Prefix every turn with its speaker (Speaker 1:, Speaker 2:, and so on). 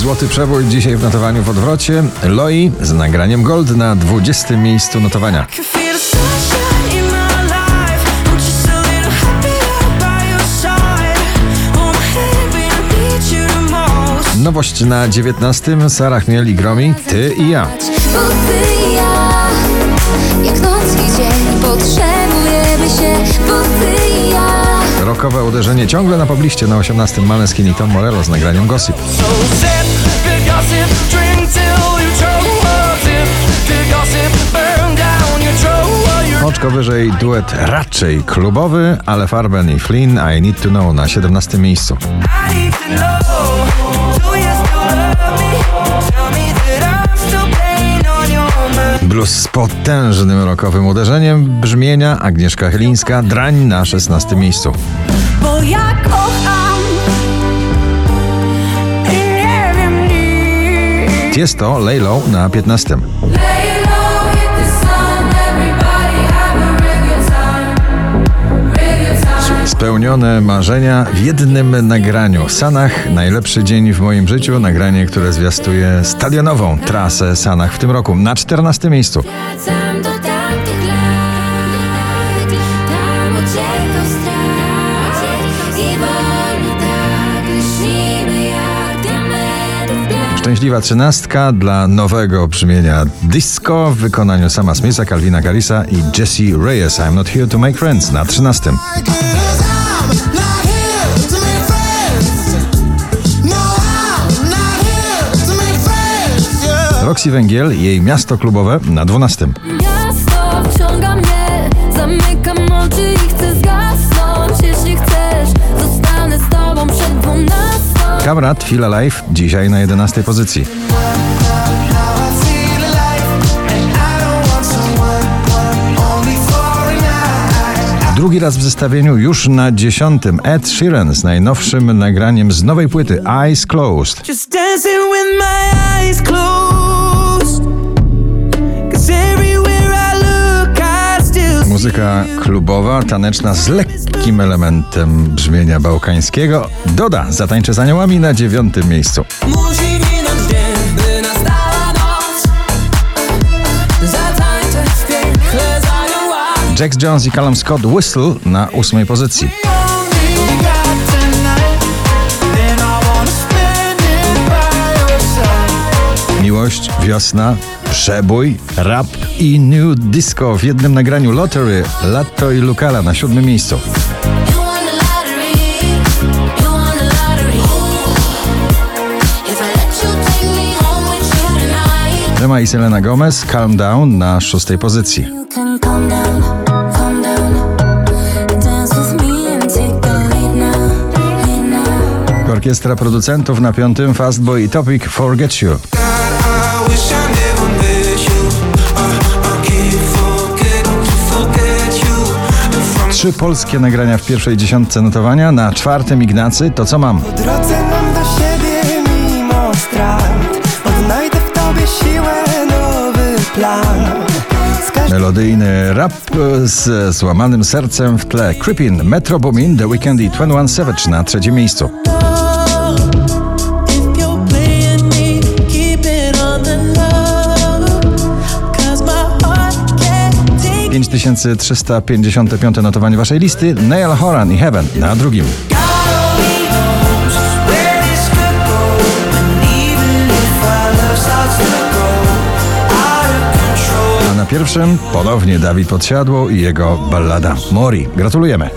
Speaker 1: Złoty przebój dzisiaj w notowaniu w odwrocie. Loi z nagraniem Gold na 20 miejscu notowania. Nowość na 19. Sara Chmiel i Gromi. Ty i ja.
Speaker 2: Bo ty i ja, jak noc i dzień, potrzebujemy się, bo ty i ja.
Speaker 1: Rokowe uderzenie ciągle na pobliście na 18. Maleskin i Tom Morello z nagraniem Gossip. Oczko wyżej duet raczej klubowy, ale Farben i Flynn I Need to Know na 17. miejscu. Blues z potężnym rokowym uderzeniem brzmienia Agnieszka Chylińska, drań na 16. miejscu.
Speaker 3: Bo ja kocham i nie wiem nic.
Speaker 1: Jest to Laylow na 15. Spełnione marzenia w jednym nagraniu. Sanach, najlepszy dzień w moim życiu. Nagranie, które zwiastuje stadionową trasę Sanach w tym roku. Na 14 miejscu. Szczęśliwa trzynastka dla nowego brzmienia disco w wykonaniu Sama Smitha, Calvina Garrisa i Jesse Reyes. I'm not here to make friends na 13. Roxy Węgiel, jej miasto klubowe na 12.
Speaker 2: Miasto wciąga mnie, zamykam oczy
Speaker 1: Kamrat Feel Alive dzisiaj na 11 pozycji. Drugi raz w zestawieniu już na dziesiątym Ed Sheeran z najnowszym nagraniem z nowej płyty Eyes Closed. Muzyka klubowa, taneczna z lekkim elementem brzmienia bałkańskiego. Doda zatańczy z aniołami na dziewiątym miejscu.
Speaker 3: Musi minąć dzień, by nastała noc. Zatańczę w piekle za aniołami.
Speaker 1: Jax Jones i Callum Scott Whistle na ósmej pozycji. Miłość, wiosna, przebój, rap i new disco w jednym nagraniu Lottery, Latto i Lucala na siódmym miejscu. Rema i Selena Gomez, Calm Down na szóstej pozycji. Orkiestra producentów na piątym Fastboy i Topic Forget You. Trzy polskie nagrania w pierwszej dziesiątce notowania, na czwartym Ignacy To Co Mam.
Speaker 4: drodze mam do siebie mimo strat Odnajdę w tobie siłę, nowy plan
Speaker 1: Melodyjny rap z złamanym sercem w tle. Creepin, Metro Boomin, The Weeknd i 21 Savage na trzecim miejscu. 5355 notowanie waszej listy. Neil Horan i Heaven na drugim. A na pierwszym ponownie Dawid Podsiadło i jego ballada Mori. Gratulujemy.